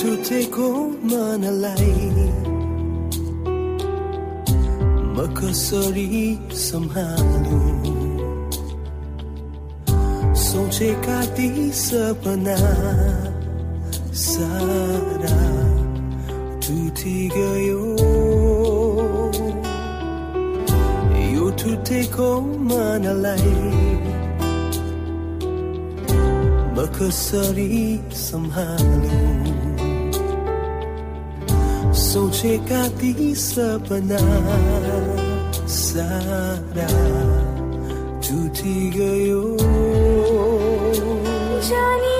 छुटेको मनलाई म कसरी सम्हालु सोचेका ती सपना सारा टुटी गयो यो टुटेको मनलाई म कसरी सम्हालु सोचेका ती सपना सारा टुटी गयो जानी जानी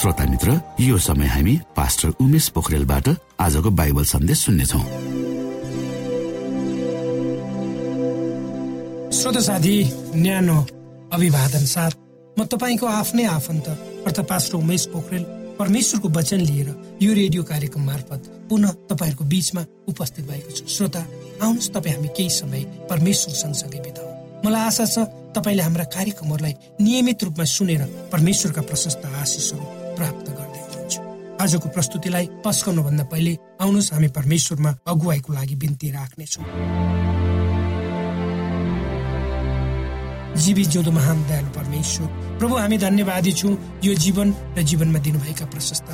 श्रोता मित्र यो समय हामी पास्टर उमेश पोखरेलबाट आजको बाइबल सन्देश सुन्नेछौ। श्रोत साथी न्यानो अभिवादन साथ म तपाईँको आफ्नै आफन्त अर्थात् पास्टर उमेश पोखरेल परमेश्वरको वचन लिएर यो रेडियो कार्यक्रम मार्फत पुनः तपाईँहरूको बीचमा उपस्थित भएको छु। श्रोता आउनुहोस् तपाईँ हामी केही समय परमेश्वर सँगसँगै बिताउ। मलाई आशा छ तपाईँले हाम्रा कार्यक्रमहरूलाई नियमित रूपमा सुनेर परमेश्वरका प्रशस्त आशिषहरू आजको प्रस्तुतिलाई पस्कनुभन्दा पहिले आउनुहोस् हामी परमेश्वरमा अगुवाईको लागि बिन्ती राख्नेछौँ। जीवी जिउँदो महान दयालु परमेश्वर प्रभु हामी धन्यवादी छौँ। यो जीवन र जीवनमा दिनुभएका प्रशस्त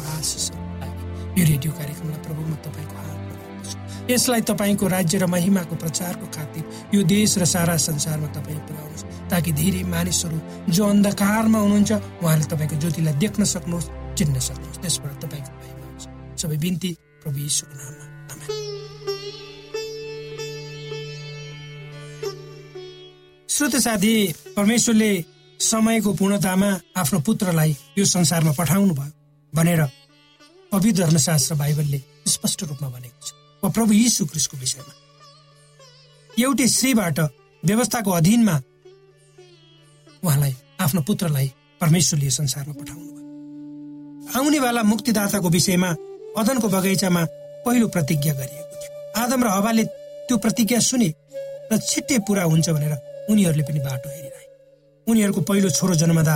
यो रेडियो कार्यक्रमलाई प्रभु म तपाईँको राख्दछु। यसलाई तपाईँको राज्य र महिमाको प्रचारको खातिर यो देश र सारा संसारमा तपाईँ पुर्याउनुहोस् ताकि धेरै मानिसहरू जो अन्धकारमा हुनुहुन्छ उहाँले तपाईँको ज्योतिलाई देख्न सक्नुहोस् चिन्न सक्नुहोस्। त्यसबाट तपाईँको महिमा होस् सबै बिन्ती प्रभु यीशुको नाममा। श्रोत साथी परमेश्वरले समयको पूर्णतामा आफ्नो पुत्रलाई यो संसारमा पठाउनु भयो भनेर पवित्र धर्मशास्त्र बाइबलले स्पष्ट रूपमा भनेको छ वा प्रभु यीशु क्रिस्टको विषयमा एउटै श्रीबाट व्यवस्थाको अधीनमा उहाँलाई आफ्नो पुत्रलाई परमेश्वरले संसारमा पठाउनु भयो आउनेवाला मुक्तिदाताको विषयमा अदनको बगैँचामा पहिलो प्रतिज्ञा गरिएको थियो। आदम र हवाले त्यो प्रतिज्ञा सुने र छिट्टै पुरा हुन्छ भनेर उनीहरूले पनि बाटो हेरिरहे। उनीहरूको पहिलो छोरो जन्मदा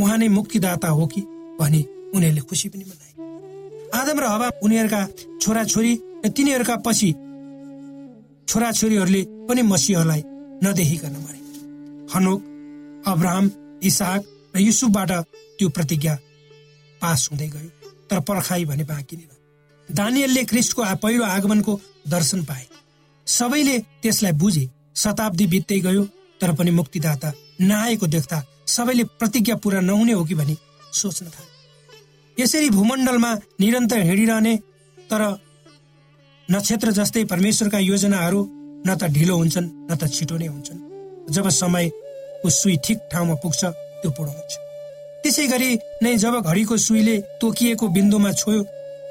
उहाँ नै मुक्तिदाता हो कि भनी उनीहरूले खुसी पनि मनाए। आदम र हवा उनीहरूका छोराछोरी र तिनीहरूका पछि छोराछोरीहरूले पनि मसिहलाई नदेखिकन मरे। हनोक अब्राहम इसाक र युसुफबाट त्यो प्रतिज्ञा पास हुँदै गयो तर पर्खाइ भने बाँकी नै रह्यो। दानियलले क्रिस्टको पहिलो आगमनको दर्शन पाए। सबैले त्यसलाई बुझे शताब्दी बित्दै गयो तर पनि मुक्तिदाता नआएको देख्दा सबैले प्रतिज्ञा पूरा नहुने हो कि भनी सोच्न थाले। यसरी भूमण्डलमा निरन्तर हिँडिरहने तर नक्षत्र जस्तै परमेश्वरका योजनाहरू न त ढिलो हुन्छन् न त छिटो नै हुन्छन्। जब समयको सुई ठिक ठाउँमा पुग्छ त्यो पूर्ण हुन्छ। त्यसै गरी नै जब घडीको सुईले तोकिएको बिन्दुमा छोयो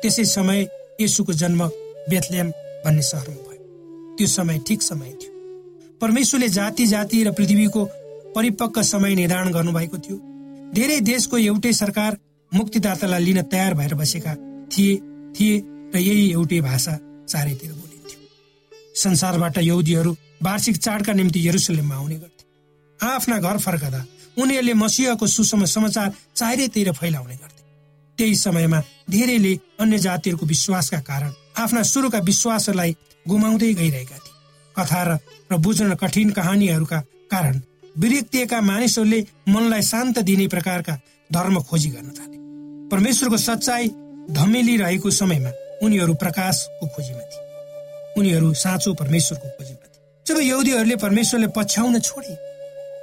त्यसै समय यसुको जन्म बेथलेम भन्ने सहरमा भयो। त्यो समय ठिक समय थियो। परमेश्वरले जाति जाति र पृथ्वीको परिपक्व समय निर्धारण गर्नुभएको थियो। धेरै देशको एउटै सरकार मुक्तिदातालाई लिन तयार भएर बसेका थिए थिए र यही एउटै भाषा चारैतिर बोलिन्थ्यो। संसारबाट यहुदीहरू वार्षिक चाडका निम्ति यरुसलेममा आउने गर्थे। आफ्ना घर फर्कदा उनीहरूले मसिहको सुसम समाचार चारैतिर फैलाउने गर्थे। त्यही समयमा धेरैले अन्य जातिहरूको विश्वासका कारण आफ्ना सुरुका विश्वासहरूलाई गुमाउँदै गइरहेका थिए। कथा र बुझ्न कठिन कहानीहरूका कारण विरक्तिएका मानिसहरूले मनलाई शान्त दिने प्रकारका धर्म खोजी गर्न थाले। परमेश्वरको सच्चाई धमेलिरहेको समयमा उनीहरू प्रकाशको खोजीमा थिए। उनीहरू साँचो परमेश्वरको खोजीमा थिए। जब यहुदीहरूले परमेश्वरले पछ्याउन छोडे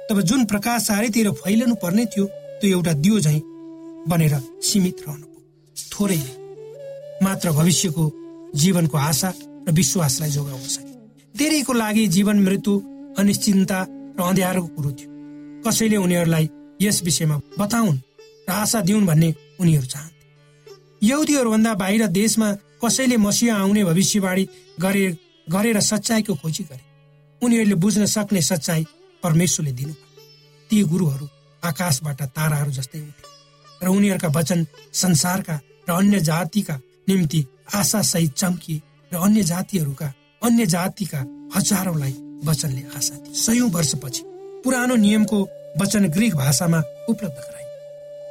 तब जुन प्रकाश चारैतिर फैलनु पर्ने थियो त्यो एउटा दियो झैँ बनेर सीमित रहनु थोरैले मात्र भविष्यको जीवनको आशा र विश्वासलाई जोगाउन सके धेरैको लागि जीवन मृत्यु अनिश्चिन्ता र अँध्यारोको कुरो थियो। कसैले उनीहरूलाई यस विषयमा बताउन् र आशा दिउन् भन्ने उनीहरू चाहन्थे। यहुदीहरूभन्दा बाहिर देशमा कसैले मसिह आउने भविष्यवाणी गरे गरेर सच्चाइको खोजी गरे। उनीहरूले बुझ्न सक्ने सच्चाइ परमेश्वरले दिनु। ती गुरुहरू आकाशबाट ताराहरू जस्तै उठे र उनीहरूका वचन संसारका र अन्य जातिका निम्ति आशा सहित चम्किए र अन्य जातिहरूका अन्य जातिका हजारौंलाई वचनले आशा दिए सयौं वर्षपछि पुरानो नियमको वचन ग्रिक भाषामा उपलब्ध गराए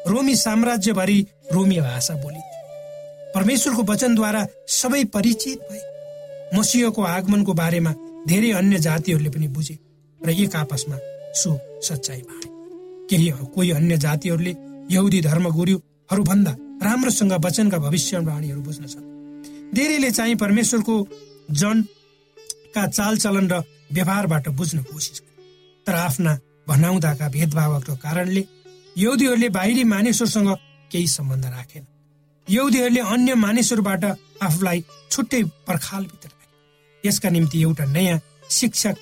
रोमी साम्राज्यभरि रोमी भाषा बोलिन्थ्यो। परमेश्वरको वचनद्वारा सबै परिचित भए। मसिहको आगमनको बारेमा धेरै अन्य जातिहरूले पनि बुझे। र एक आपसमा सु सच्चाइ बाँडे केही कोही अन्य जातिहरूले यहुदी धर्मगुरुहरूभन्दा राम्रोसँग वचनका भविष्यवाणीहरू बुझ्न सक्थे धेरैले चाहिँ परमेश्वरको जनका चालचलन र व्यवहारबाट बुझ्न कोसिस गरे। तर आफ्ना भनाउँदाका भेदभावको कारणले यहुदीहरूले बाहिरी मानिसहरूसँग केही सम्बन्ध राखेन। यहुदीहरूले अन्य मानिसहरूबाट आफूलाई छुट्टै पर्खालभित्र राखे। यसका निम्ति एउटा नयाँ शिक्षक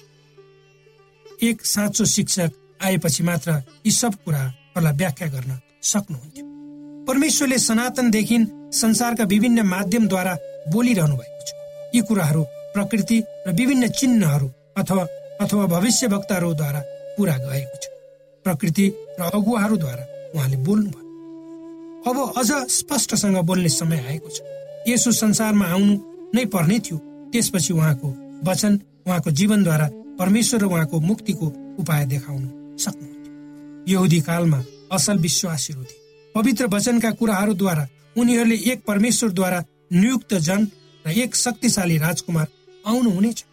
एक साँचो शिक्षक आएपछि मात्र यी सब कुराहरूलाई व्याख्या गर्न सक्नुहुन्थ्यो। परमेश्वरले सनातनदेखि संसारका विभिन्न माध्यमद्वारा बोलिरहनु भएको छ। यी कुराहरू प्रकृति र विभिन्न चिन्हहरू अथवा अथवा भविष्यवक्ताहरूद्वारा पुरा गएको छ। प्रकृति र अगुवाहरूद्वारा उहाँले बोल्नुभयो। अब अझ स्पष्टसँग बोल्ने समय आएको छ। यसो संसारमा आउनु नै पर्ने थियो। त्यसपछि उहाँको वचन उहाँको जीवनद्वारा परमेश्वर र उहाँको मुक्तिको उपाय देखाउनु सक्नुहुन्थ्यो यहुदी कालमा असल विश्वासीहरू थिए। पवित्र वचनका कुराहरूद्वारा उनीहरूले एक परमेश्वरद्वारा नियुक्त जन र एक शक्तिशाली राजकुमार आउनुहुनेछ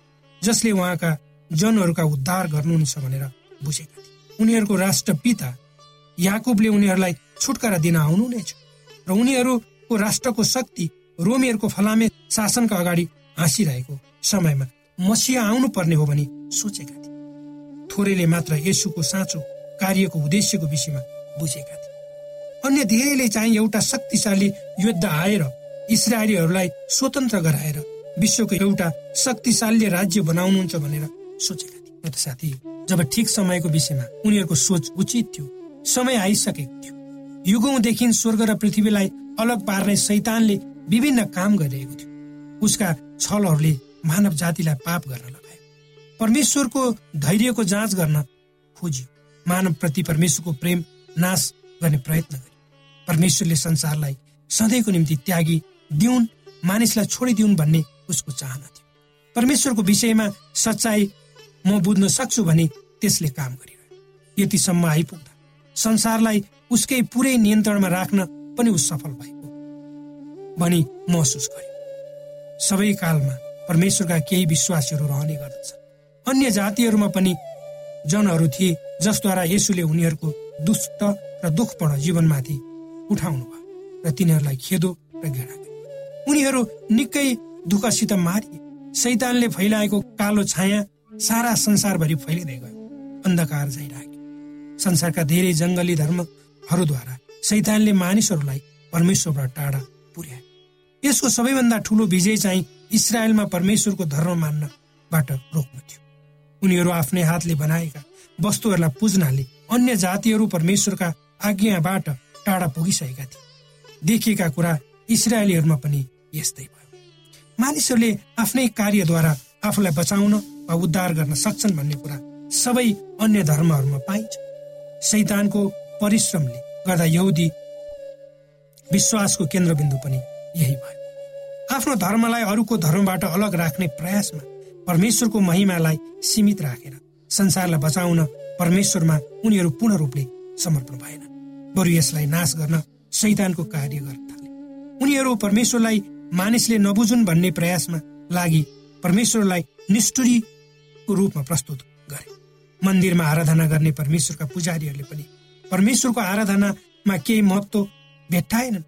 जसले उहाँका जनहरूका उद्धार गर्नुहुनेछ भनेर बुझेका थिए। उनीहरूको राष्ट्र पिता याकुबले उनीहरूलाई छुटकारा दिन आउनुहुनेछ र उनीहरूको राष्ट्रको शक्ति रोमीहरूको फलामे शासनका अगाडि हाँसिरहेको समयमा मसिया आउनु पर्ने हो भनी सोचेका थिए। थोरैले मात्र यसुको साँचो कार्यको उद्देश्यको विषयमा बुझेका थिए। अन्य धेरैले चाहिँ एउटा शक्तिशाली योद्धा आएर इसरायलीहरूलाई स्वतन्त्र गराएर विश्वको एउटा शक्तिशाली राज्य बनाउनुहुन्छ भनेर सोचेका थिए। साथी जब ठिक समयको विषयमा उनीहरूको सोच उचित थियो समय आइसकेको थियो। युगौँदेखि स्वर्ग र पृथ्वीलाई अलग पार्ने शैतानले विभिन्न काम गरिरहेको थियो। उसका छलहरूले मानव जातिलाई पाप गर्न लगायो। परमेश्वरको धैर्यको जाँच गर्न खोजियो। मानव प्रति परमेश्वरको प्रेम नाश गर्ने प्रयत्न गर्यो। परमेश्वरले संसारलाई सधैँको निम्ति त्यागी दिउन् मानिसलाई छोडिदिउन् भन्ने उसको चाहना थियो। परमेश्वरको विषयमा सच्चाइ म बुझ्न सक्छु भने त्यसले काम गरिरह्यो। यतिसम्म आइपुग्दा संसारलाई उसकै पुरै नियन्त्रणमा राख्न पनि ऊ सफल भएको भनी महसुस गर्यो। सबै कालमा परमेश्वरका केही विश्वासीहरू रहने गर्दछ। अन्य जातिहरूमा पनि जनहरू थिए जसद्वारा यसुले उनीहरूको दुष्ट र दुःखपूर्ण जीवनमाथि उठाउनु भयो र तिनीहरूलाई खेदो र गर्यो उनीहरू निकै दुःखसित मारिए। शैतानले फैलाएको कालो छाया सारा संसारभरि फैलिँदै गयो। अन्धकार झै राख्यो संसारका धेरै जङ्गली धर्महरूद्वारा शैतानले मानिसहरूलाई परमेश्वरबाट टाढा पुर्यायो। यसको सबैभन्दा ठुलो विजय चाहिँ इसरायलमा परमेश्वरको धर्म मान्नबाट रोक्नु थियो। उनीहरू आफ्नै हातले बनाएका वस्तुहरूलाई पुज्नाले अन्य जातिहरू परमेश्वरका आज्ञाबाट टाढा पुगिसकेका थिए। देखिएका कुरा इसरायलीहरूमा पनि यस्तै भयो। मानिसहरूले आफ्नै कार्यद्वारा आफूलाई बचाउन वा उद्धार गर्न सक्छन् भन्ने कुरा सबै अन्य धर्महरूमा पाइन्छ। शैतानको परिश्रमले गर्दा यहुदी विश्वासको केन्द्रबिन्दु पनि यही भयो। आफ्नो धर्मलाई अरूको धर्मबाट अलग राख्ने प्रयासमा परमेश्वरको महिमालाई सीमित राखेर संसारलाई बचाउन परमेश्वरमा उनीहरू पूर्ण रूपले समर्पण भएन। बरु यसलाई नाश गर्न शैतानको कार्य गर्न थाले। उनीहरू परमेश्वरलाई मानिसले नबुझुन् भन्ने प्रयासमा लागि परमेश्वरलाई निष्ठुरीको रूपमा प्रस्तुत गरे। मन्दिरमा आराधना गर्ने परमेश्वरका पुजारीहरूले पनि परमेश्वरको आराधनामा केही महत्व भेट्टाएनन्।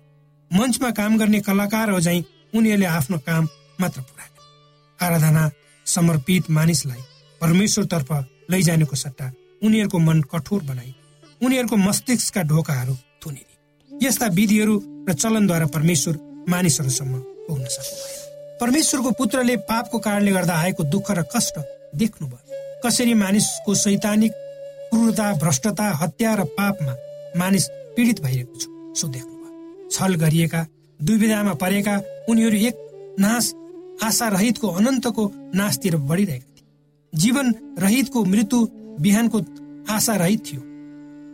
मञ्चमा काम गर्ने कलाकारहरू झैँ उनीहरूले आफ्नो काम मात्र पुरा आराधना समर्पित मानिसलाई परमेश्वरतर्फ लैजानेको सट्टा उनीहरूको मन कठोर बनाई उनीहरूको मस्तिष्कका ढोकाहरू थुनिदिए यस्ता विधिहरू र चलनद्वारा परमेश्वर मानिसहरूसम्म पुग्न सक्नु परमेश्वरको पुत्रले पापको कारणले गर्दा आएको दुःख र कष्ट देख्नुभयो। कसरी मानिसको सैद्धान्तिक क्रूरता भ्रष्टता हत्या र पापमा मानिस पीडित भइरहेको छ सो देख्नुभयो। छल गरिएका दुविधामा परेका उनीहरू एक नाश आशा रहितको अनन्तको नाशतिर बढिरहेका थिए। जीवन रहितको मृत्यु बिहानको आशा रहित थियो।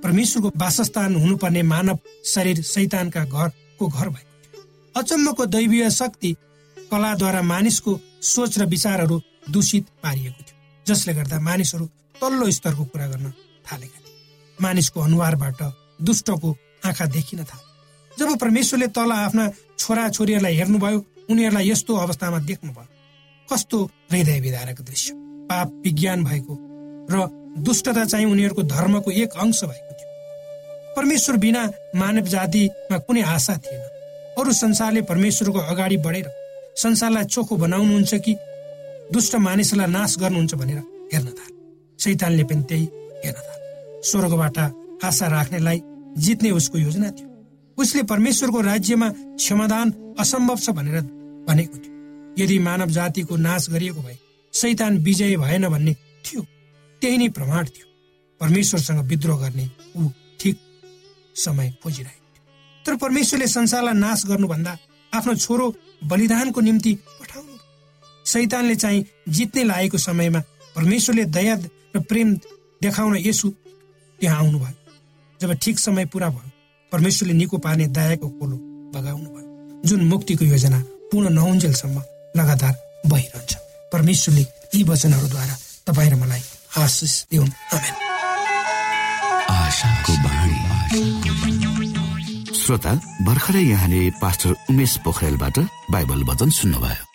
परमेश्वरको वासस्थान हुनुपर्ने मानव शरीर शैतानका घरको घर भएको अचम्मको दैवीय शक्ति कलाद्वारा मानिसको सोच र विचारहरू दूषित पारिएको थियो जसले गर्दा मानिसहरू तल्लो स्तरको कुरा गर्न थालेका थिए। मानिसको अनुहारबाट दुष्टको आँखा देखिन थाले। जब परमेश्वरले तल आफ्ना छोरा छोरीहरूलाई हेर्नुभयो उनीहरूलाई यस्तो अवस्थामा देख्नुभयो। कस्तो हृदय विधारक दृश्य पाप विज्ञान भएको र दुष्टता चाहिँ उनीहरूको धर्मको एक अंश भएको थियो। परमेश्वर बिना मानव जातिमा कुनै आशा थिएन। अरू संसारले परमेश्वरको अगाडि बढेर संसारलाई चोखो बनाउनुहुन्छ कि दुष्ट मानिसलाई नाश गर्नुहुन्छ भनेर हेर्न थाले। शैतानले पनि त्यही हेर्न थाले। स्वर्गबाट आशा राख्नेलाई जित्ने उसको योजना थियो। उसले परमेश्वरको राज्यमा क्षमादान असम्भव छ भनेर भनेको थियो। यदि मानव जातिको नाश गरिएको भए शैतान विजय भएन भन्ने थियो त्यही नै प्रमाण थियो। परमेश्वरसँग विद्रोह गर्ने ऊ ठिक समय खोजिरहेको थियो। तर परमेश्वरले संसारलाई नाश गर्नुभन्दा आफ्नो छोरो बलिदानको निम्ति पठाउनु। शैतानले चाहिँ जित्ने लागेको समयमा परमेश्वरले दया र प्रेम देखाउन यसु त्यहाँ आउनुभयो। जब ठिक समय पुरा भयो परमेश्वरले निको पार्ने दयाको कोलो बगाउनु भयो। जुन मुक्तिको योजना पूर्ण नहुन्जेलसम्म लगातार भइरहन्छ परमेश्वरले यी वचनहरूद्वारा तपाईँ र मलाई आशिष दिउन्। श्रोता भर्खरै यहाँले पास्टर उमेश पोखरेलबाट बाइबल वचन सुन्नुभयो।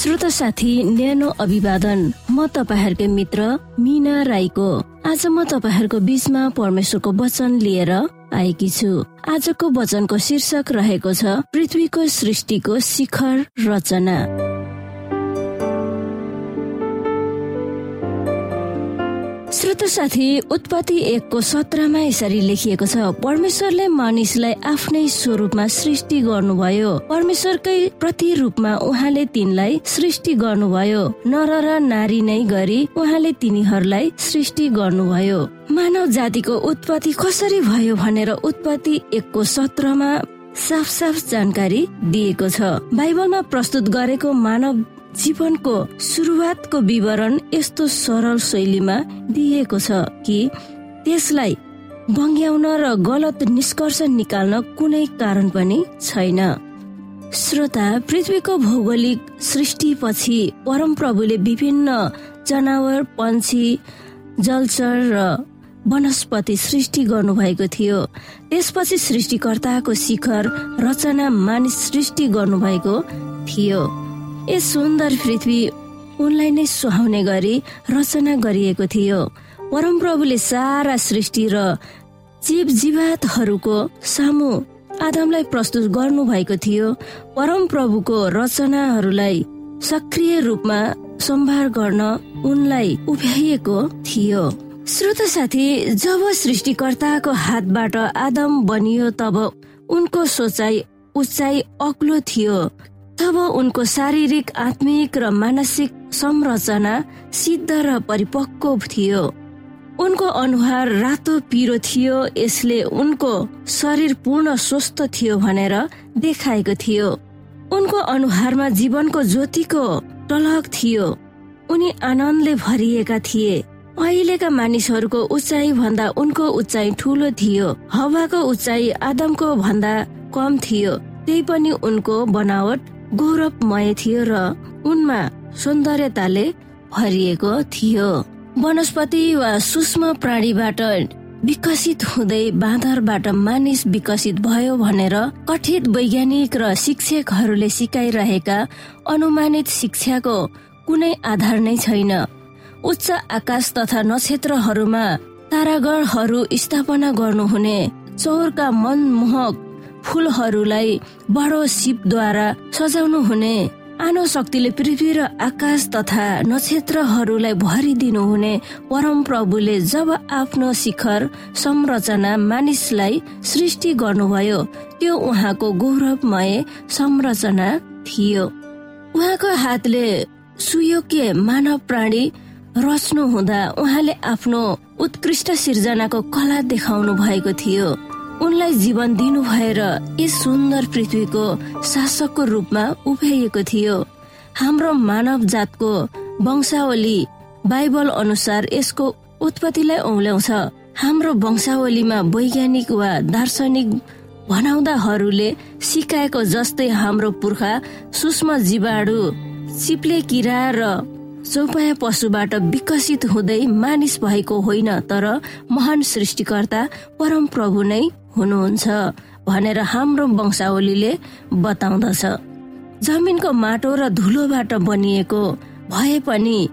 श्रोता साथी न्यानो अभिवादन। म तपाईँहरूकै मित्र मिना राईको। आज म तपाईँहरूको बीचमा परमेश्वरको वचन लिएर आएकी छु। आजको वचनको शीर्षक रहेको छ पृथ्वीको सृष्टिको शिखर रचना। श्रोत साथी उत्पत्ति एकको सत्रमा यसरी लेखिएको छ। परमेश्वरले मानिसलाई आफ्नै स्वरूपमा सृष्टि गर्नुभयो। परमेश्वरकै प्रतिरूपमा उहाँले तिनलाई सृष्टि गर्नुभयो। नर र नारी नै गरी उहाँले तिनीहरूलाई सृष्टि गर्नुभयो। मानव जातिको उत्पत्ति कसरी भयो भनेर उत्पत्ति एकको सत्रमा साफ साफ जानकारी दिएको छ। बाइबलमा प्रस्तुत गरेको मानव जीवनको सुरुवातको विवरण यस्तो सरल शैलीमा दिएको छ कि त्यसलाई बङ्ग्याउन र गलत निष्कर्ष निकाल्न कुनै कारण पनि छैन। श्रोता पृथ्वीको भौगोलिक सृष्टिपछि परमप्रभुले विभिन्न जनावर पन्छी जलचर र वनस्पति सृष्टि गर्नुभएको थियो। त्यसपछि सृष्टिकर्ताको शिखर रचना मानिस सृष्टि गर्नुभएको थियो। यस सुन्दर पृथ्वी उनलाई नै सुहाउने गरी रचना गरिएको थियो। परमप्रभुले सारा सृष्टि र जीव जीवातहरूको सामु आदमलाई प्रस्तुत गर्नु भएको थियो परमप्रभुको रचनाहरूलाई सक्रिय रूपमा सम्भार गर्न उनलाई उभ्याइएको थियो। श्रोत साथी जब सृष्टिकर्ताको हातबाट आदम बनियो तब उनको सोचाइ उचाइ अग्लो थियो। तब उनको शारीरिक आत्मिक र मानसिक संरचना सिद्ध र परिपक्व थियो। उनको अनुहार रातो पिरो थियो यसले उनको शरीर पूर्ण स्वस्थ थियो भनेर देखाएको थियो। उनको अनुहारमा जीवनको ज्योतिको टलक थियो। उनी आनन्दले भरिएका थिए। अहिलेका मानिसहरूको उचाइ भन्दा उनको उचाइ ठुलो थियो। हवाको उचाइ आदमको भन्दा कम थियो। त्यही पनि उनको बनावट गौरवमय थियो र उनमा सौन्दर्यताले भरिएको थियो। वनस्पति वा सूक्ष्म प्राणीबाट विकसित हुँदै बाँदरबाट मानिस विकसित भयो भनेर कथित वैज्ञानिक र शिक्षकहरूले सिकाइरहेका अनुमानित शिक्षाको कुनै आधार नै छैन। उच्च आकाश तथा नक्षत्रहरूमा तारागणहरू स्थापना गर्नुहुने चौरका मनमोहक फुलहरूलाई बडो सिपद्वारा सजाउनु हुने आनो शक्तिले पृथ्वी र आकाश तथा नक्षत्रहरूलाई भरिदिनु हुने परम प्रभुले जब आफ्नो शिखर संरचना मानिसलाई सृष्टि गर्नुभयो त्यो उहाँको गौरवमय संरचना थियो। उहाँको हातले सुयोग्य मानव प्राणी रच्नु हुँदा उहाँले आफ्नो उत्कृष्ट सिर्जनाको कला देखाउनु भएको थियो। उनलाई जीवन दिनु भएर यस सुन्दर पृथ्वीको शासकको रूपमा उभ्याइएको थियो। हाम्रो मानव जातको वंशावली बाइबल अनुसार यसको उत्पत्तिलाई औल्याउँछ। हाम्रो वंशावलीमा वैज्ञानिक वा दार्शनिक भनाउँदाहरूले सिकाएको जस्तै हाम्रो पुर्खा सूक्ष्म जीवाणु चिप्ले किरा र चौपाया पशुबाट विकसित हुँदै मानिस भएको होइन तर महान सृष्टिकर्ता परम प्रभु नै हुनुहुन्छ भनेर हाम्रो वंशावलीले बताउँदछ। जमिनको माटो र धुलोबाट बनिएको भए पनि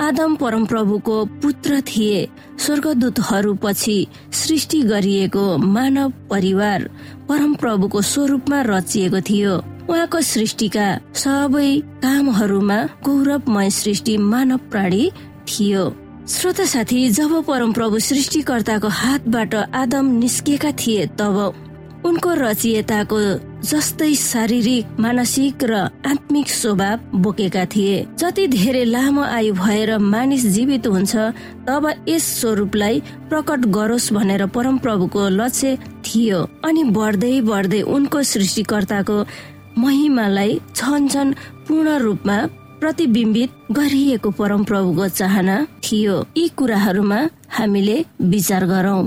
आदम परमप्रभुको पुत्र थिए। स्वर्गदूतहरू पछि सृष्टि गरिएको मानव परिवार परमप्रभुको स्वरूपमा रचिएको थियो। उहाँको सृष्टिका सबै कामहरूमा गौरवमय सृष्टि मानव प्राणी थियो। श्रोता साथी जब परमप्रभु सृष्टिकर्ताको हातबाट आदम निस्केका थिए तब उनको रचियताको जस्तै शारीरिक मानसिक र आत्मिक स्वभाव बोकेका थिए। जति धेरै लामो आयु भएर मानिस जीवित हुन्छ तब यस स्वरूपलाई प्रकट गरोस् भनेर परमप्रभुको लक्ष्य थियो। अनि बढ्दै बढ्दै उनको सृष्टिकर्ताको महिमालाई छन छन पूर्ण रूपमा प्रतिबिम्बित गरिएको परमप्रभुको चाहना थियो। यी कुराहरूमा हामीले विचार गरौं।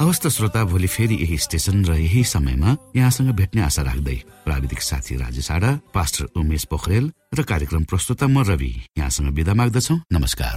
हवस् त श्रोता भोलि फेरि यही स्टेशन र यही समयमा यहाँसँग भेट्ने आशा राख्दै प्राविधिक साथी राजेश आडा पास्टर उमेश पोखरेल र कार्यक्रम प्रस्तुता म रवि यहाँसँग विदा माग्दछौ। नमस्कार।